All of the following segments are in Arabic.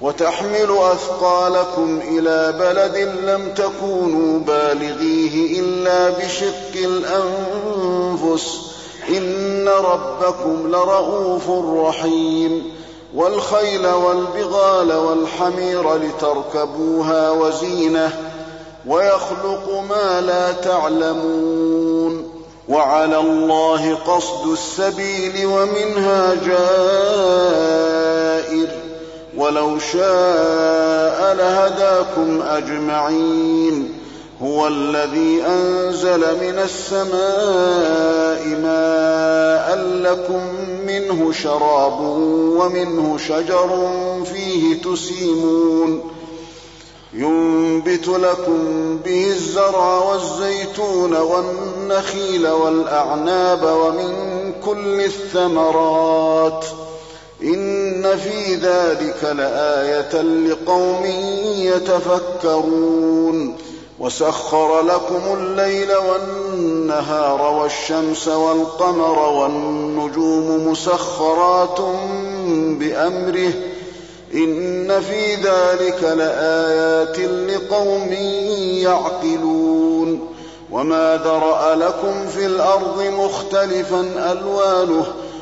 وتحمل أثقالكم إلى بلد لم تكونوا بالغيه إلا بشق الأنفس. إن ربكم لرؤوف رحيم. والخيل والبغال والحمير لتركبوها وزينة. ويخلق ما لا تعلمون. وعلى الله قصد السبيل ومنها جائر ولو شاء لهداكم أجمعين. هو الذي أنزل من السماء ماء لكم منه شراب ومنه شجر فيه تسيمون. ينبت لكم به الزرع والزيتون والنخيل والأعناب ومن كل الثمرات. إن في ذلك لآية لقوم يتفكرون. وسخر لكم الليل والنهار والشمس والقمر والنجوم مسخرات بأمره. إن في ذلك لآيات لقوم يعقلون. وما ذرأ لكم في الأرض مختلفا ألوانه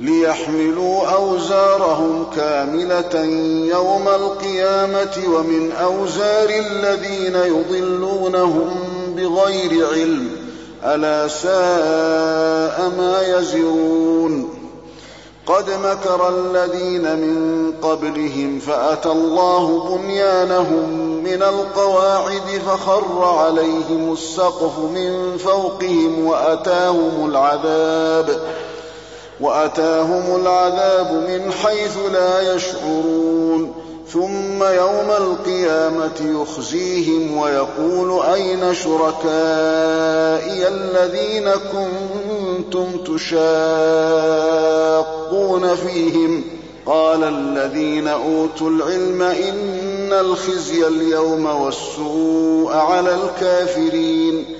ليحملوا أوزارهم كاملة يوم القيامة ومن أوزار الذين يضلونهم بغير علم. ألا ساء ما يزرون. قد مكر الذين من قبلهم فأتى الله بنيانهم من القواعد فخر عليهم السقف من فوقهم وأتاهم العذاب. وأتاهم العذاب من حيث لا يشعرون. ثم يوم القيامة يخزيهم ويقول أين شركائي الذين كنتم تشاقون فيهم؟ قال الذين أوتوا العلم إن الخزي اليوم والسوء على الكافرين.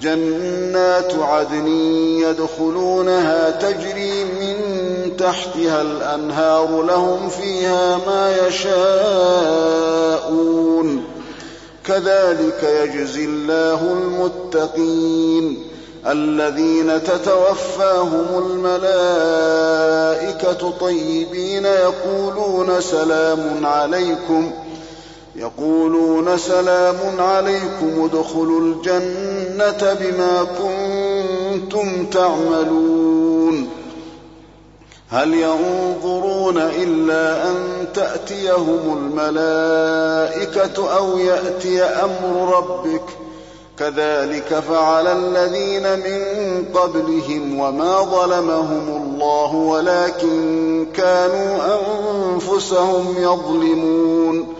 جنات عدن يدخلونها تجري من تحتها الأنهار لهم فيها ما يشاءون. كذلك يجزي الله المتقين. الذين تتوفاهم الملائكة طيبين يقولون سلام عليكم. يقولون سلام عليكم ادخلوا الجنة بما كنتم تعملون. هل ينظرون إلا أن تأتيهم الملائكة أو يأتي أمر ربك ۖ؟ كذلك فعل الذين من قبلهم وما ظلمهم الله ولكن كانوا أنفسهم يظلمون.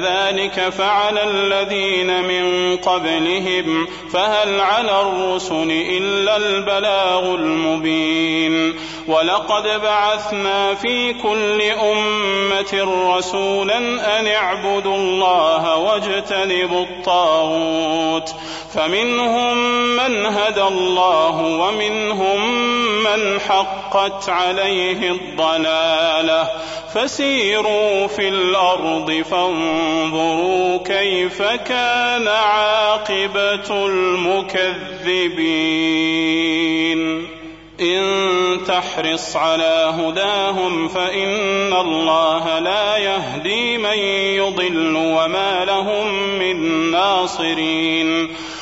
كذلك فعل الذين من قبلهم فهل على الرسل إلا البلاغ المبين. ولقد بعثنا في كل أمة رسولا أن اعبدوا الله واجتنبوا الطاغوت. فمنهم من هدى الله ومنهم من حقت عليه الضلالة. فسيروا في الأرض فانظروا كيف كان عاقبة المكذبين. إن تحرص على هداهم فإن الله لا يهدي من يضل وما لهم من ناصرين.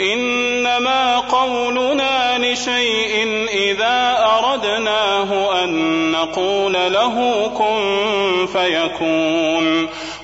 إنما قولنا لشيء إذا أردناه أن نقول له كن فيكون.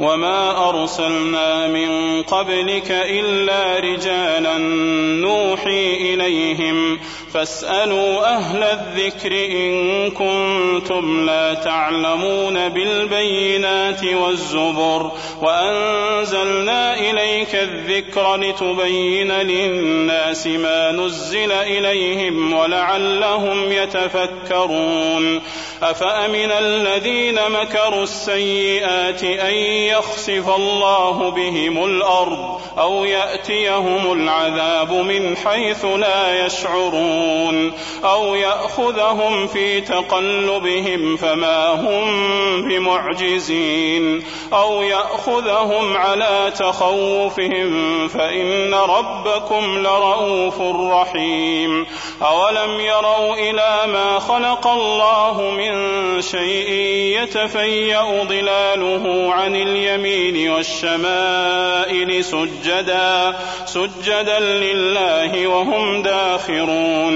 وما أرسلنا من قبلك إلا رجالا نوحي إليهم فاسألوا أهل الذكر إن كنتم لا تعلمون بالبينات والزبر وأنزلنا إليك الذكر لتبين للناس ما نزل إليهم ولعلهم يتفكرون أفأمن الذين مكروا السيئات أن يخسف الله بهم الأرض أو يأتيهم العذاب من حيث لا يشعرون أو يأخذهم في تقلبهم فما هم بمعجزين أو يأخذهم على تخوفهم فإن ربكم لرؤوف رحيم أولم يروا إلى ما خلق الله من شيء يتفيأ ظلاله عن اليمين والشمائل سجدا سجدا لله وهم داخرون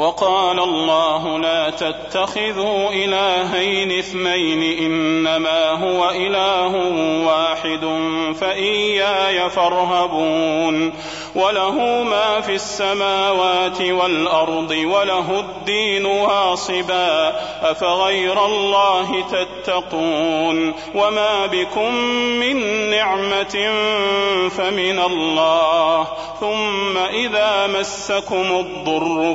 وقال الله لا تتخذوا إلهين اثنين إنما هو إله واحد فإياي فارهبون وله ما في السماوات والأرض وله الدين واصبا أفغير الله تتقون وما بكم من نعمة فمن الله ثم إذا مسكم الضر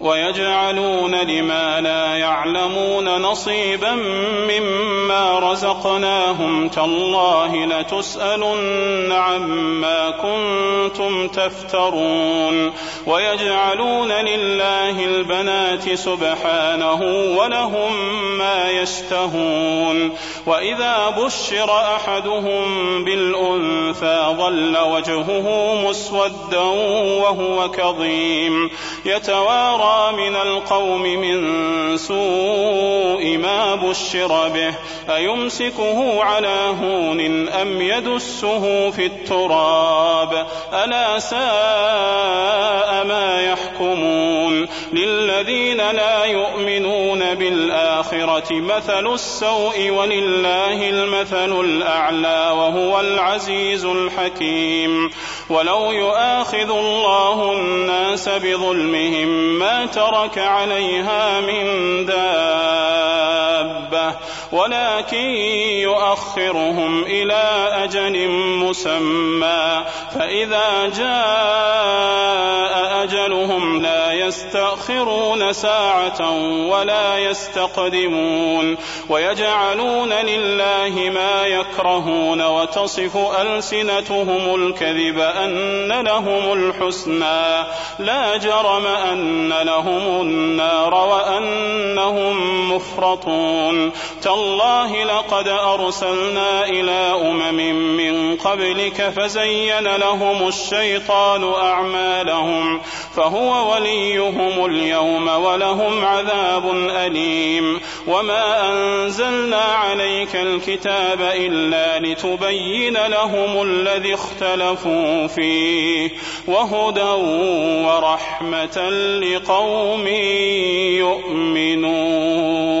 ويجعلون لما لا يعلمون نصيبا مما رزقناهم تالله لتسألن عما كنتم تفترون. ويجعلون لله البنات سبحانه ولهم ما يشتهون. وإذا بشر أحدهم بالأنثى ظل وجهه مسودا وهو كظيم. يتوارى من القوم من سوء ما بشر به أيمسكه على هون أم يدسه في التراب؟ ألا ساء ما يحكمون؟ للذين لا يؤمنون بالآخرة مثل السوء ولله المثل الأعلى وهو العزيز الحكيم. ولو يؤاخذ الله الناس بظلمهم ما ترك عليها من ولكن يؤخرهم إلى أجل مسمى فإذا جاء أجلهم لا يستأخرون ساعة ولا يستقدمون ويجعلون لله ما يكرهون وتصف ألسنتهم الكذب أن لهم الحسنى لا جرم أن لهم النار وأنهم مفرطون. تالله لقد أرسلنا إلى أمم من قبلك فزين لهم الشيطان أعمالهم فهو وليهم اليوم ولهم عذاب أليم وما أنزلنا عليك الكتاب إلا لتبين لهم الذي اختلفوا فيه وهدى ورحمة لقوم يؤمنون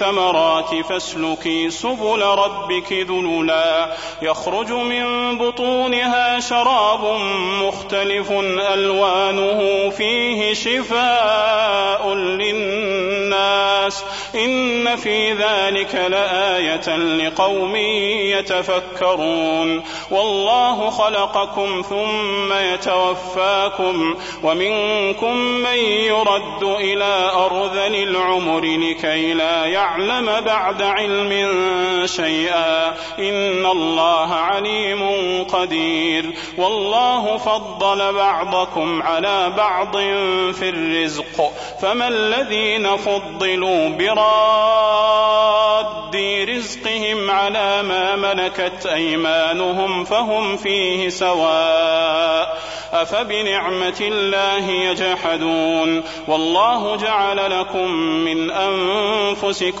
فاسلكي سبل ربك ذللا يخرج من بطونها شراب مختلف ألوانه فيه شفاء للناس. إن في ذلك لآية لقوم يتفكرون. والله خلقكم ثم يتوفاكم ومنكم من يرد إلى أرذل العمر لكي لا يعلم بعد علم شيئا. إن الله عليم قدير. والله فضل بعضكم على بعض في الرزق. فما الذين فضلوا براد رزقهم على ما ملكت أيمانهم فهم فيه سواء. أفبنعمة الله يجحدون. والله جعل لكم من أنفسكم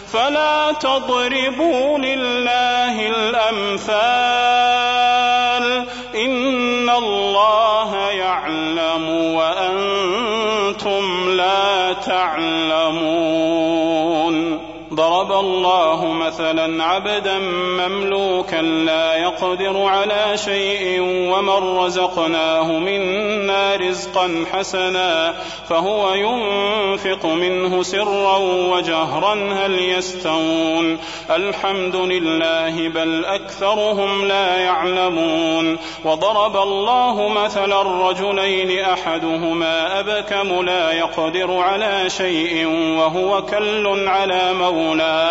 فلا تضربوا لله الأمثال. إن الله يعلم وأنتم لا تعلمون. الله مثلا عبدا مملوكا لا يقدر على شيء ومن رزقناه منا رزقا حسنا فهو ينفق منه سرا وجهرا هل يستوون الحمد لله بل أكثرهم لا يعلمون وضرب الله مثلا رجلين أحدهما أبكم لا يقدر على شيء وهو كل على مولاه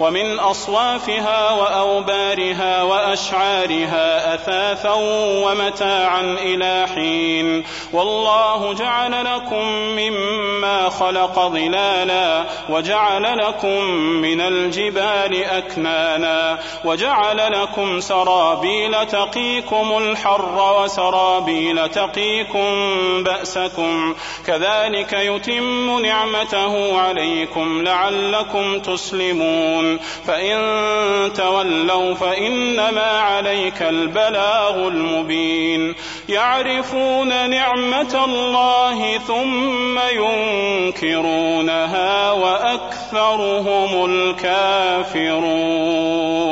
ومن أصوافها وأوبارها وأشعارها أثاثا ومتاعا إلى حين والله جعل لكم مما خلق ظلالا وجعل لكم من الجبال أكنانا وجعل لكم سرابيل تقيكم الحر وسرابيل تقيكم بأسكم كذلك يتم نعمته عليكم لعلكم تسلمون. فإن تولوا فإنما عليك البلاغ المبين. يعرفون نعمة الله ثم ينكرونها وأكثرهم الكافرون.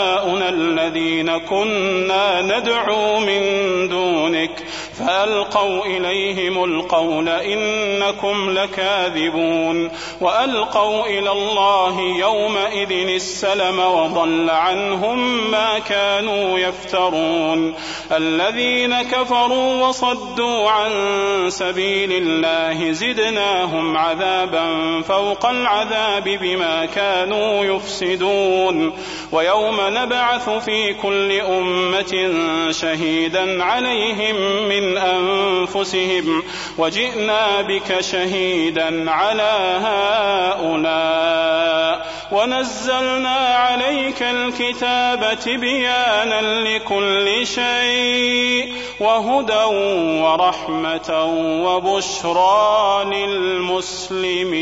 شركاؤنا الذين كنا ندعو من دونك فألقوا إليهم القول إنكم لكاذبون وألقوا إلى الله يومئذ السلم وضل عنهم ما كانوا يفترون الذين كفروا وصدوا عن سبيل الله زدناهم عذابا فوق العذاب بما كانوا يفسدون ويوم نبعث في كل أمة شهيدا عليهم من أنفسهم وجئنا بك شهيدا على هؤلاء ونزلنا عليك الكتاب تبيانا لكل شيء وهدى ورحمة وبشرى للمسلمين.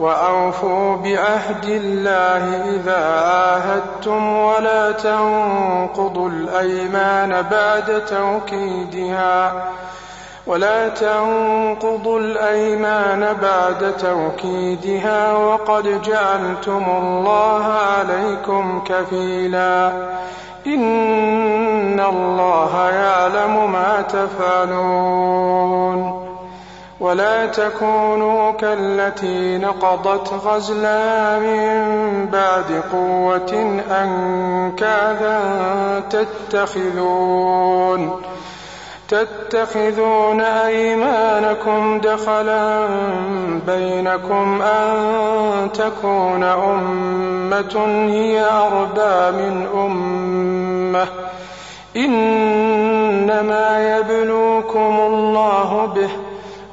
وأوفوا بعهد الله إذا عاهدتم ولا تنقضوا الأيمان بعد توكيدها ولا تنقضوا الأيمان بعد توكيدها وقد جعلتم الله عليكم كفيلا إن الله يعلم ما تفعلون ولا تكونوا كالتي نقضت غزلها من بعد قوة أنكاثا تتخذون تتخذون أيمانكم دخلا بينكم أن تكون أمة هي أربى من أمة إنما يبلوكم الله به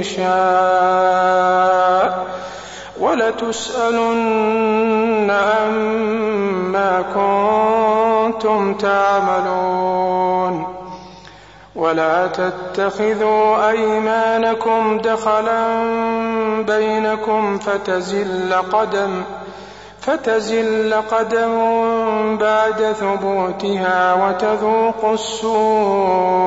يشاء. ولتسألن عما كنتم تعملون. ولا تتخذوا أيمانكم دخلا بينكم فتزل قدم فتزل قدم بعد ثبوتها وتذوقوا السوء.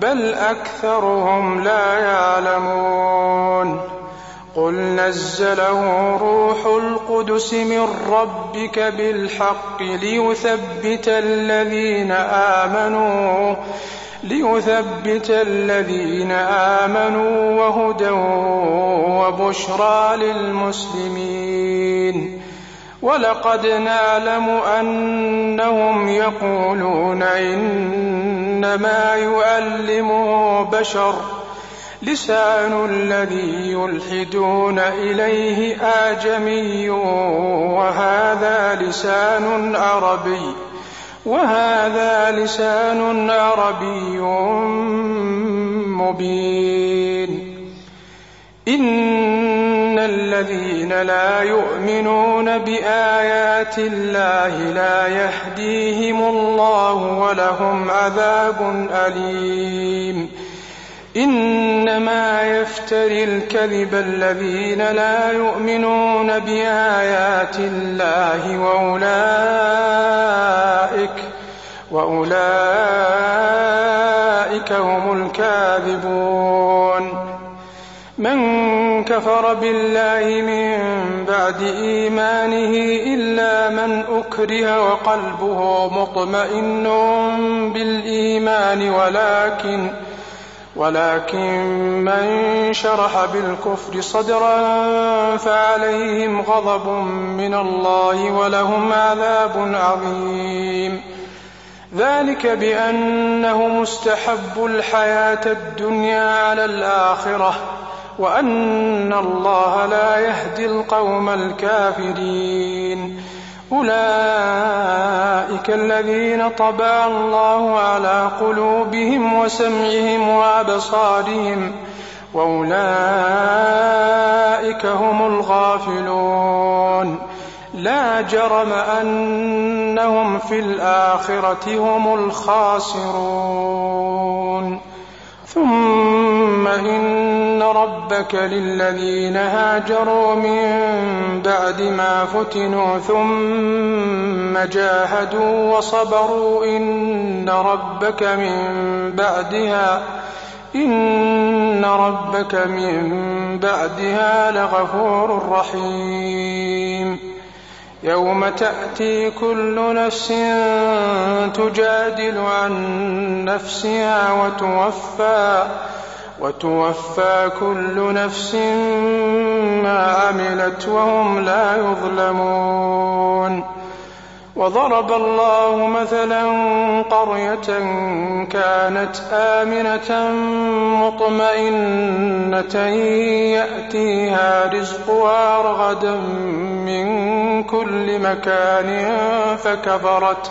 بل أكثرهم لا يعلمون. قل نزله روح القدس من ربك بالحق ليثبت الذين آمنوا ليثبت الذين آمنوا وهدى وبشرى للمسلمين. ولقد نعلم أنهم يقولون إنما يعلمه بشر لسان الذي يلحدون إليه آجمي وهذا لسان عربي وهذا لسان عربي مبين إن الذين لا يؤمنون بآيات الله لا يهديهم الله ولهم عذاب أليم. إنما يفتري الكذب الذين لا يؤمنون بآيات الله وأولئك وأولئك هم الكاذبون. من كفر بالله من بعد إيمانه إلا من أكره وقلبه مطمئن بالإيمان ولكن ولكن من شرح بالكفر صدرا فعليهم غضب من الله ولهم عذاب عظيم. ذلك بأنه مستحب الحياة الدنيا على الآخرة. وأن الله لا يهدي القوم الكافرين. أولئك الذين طبع الله على قلوبهم وسمعهم وأبصارهم وأولئك هم الغافلون. لا جرم أنهم في الآخرة هم الخاسرون. ثم إن ربك للذين هاجروا من بعد ما فتنوا ثم جاهدوا وصبروا إن ربك من بعدها إن ربك من بعدها لغفور رحيم. يوم تأتي كل نفس تجادل عن نفسها وتوفى وتوفى كل نفس ما عملت وهم لا يظلمون. وضرب الله مثلا قرية كانت آمنة مطمئنة يأتيها رزقها رغدا من كل مكان فكفرت.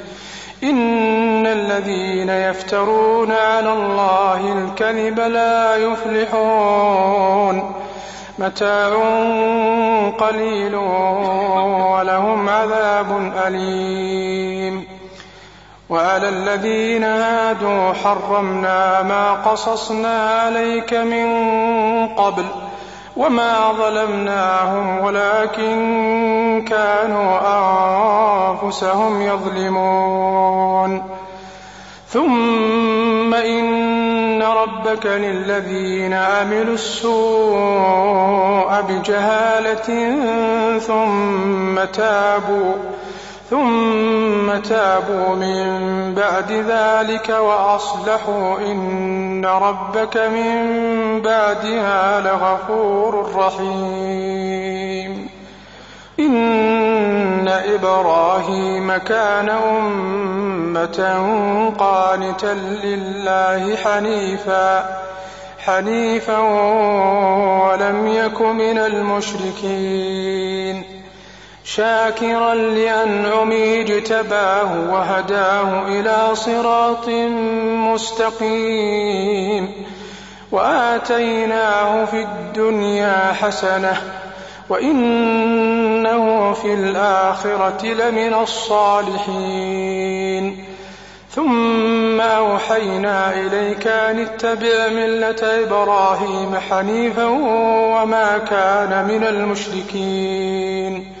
إن الذين يفترون على الله الكذب لا يفلحون. متاع قليل ولهم عذاب أليم. وعلى الذين هادوا حرمنا ما قصصنا عليك من قبل وما ظلمناهم ولكن كانوا أنفسهم يظلمون ثم إن ربك للذين عملوا السوء بجهالة ثم تابوا ثم تابوا من بعد ذلك وأصلحوا إن ربك من بعدها لغفور رحيم. إن إبراهيم كان أمة قانتا لله حنيفا حنيفا ولم يك من المشركين. شاكرا لأنعمه اجتباه وهداه إلى صراط مستقيم وآتيناه في الدنيا حسنة وإنه في الآخرة لمن الصالحين ثم أوحينا إليك أن اتبع ملة إبراهيم حنيفا وما كان من المشركين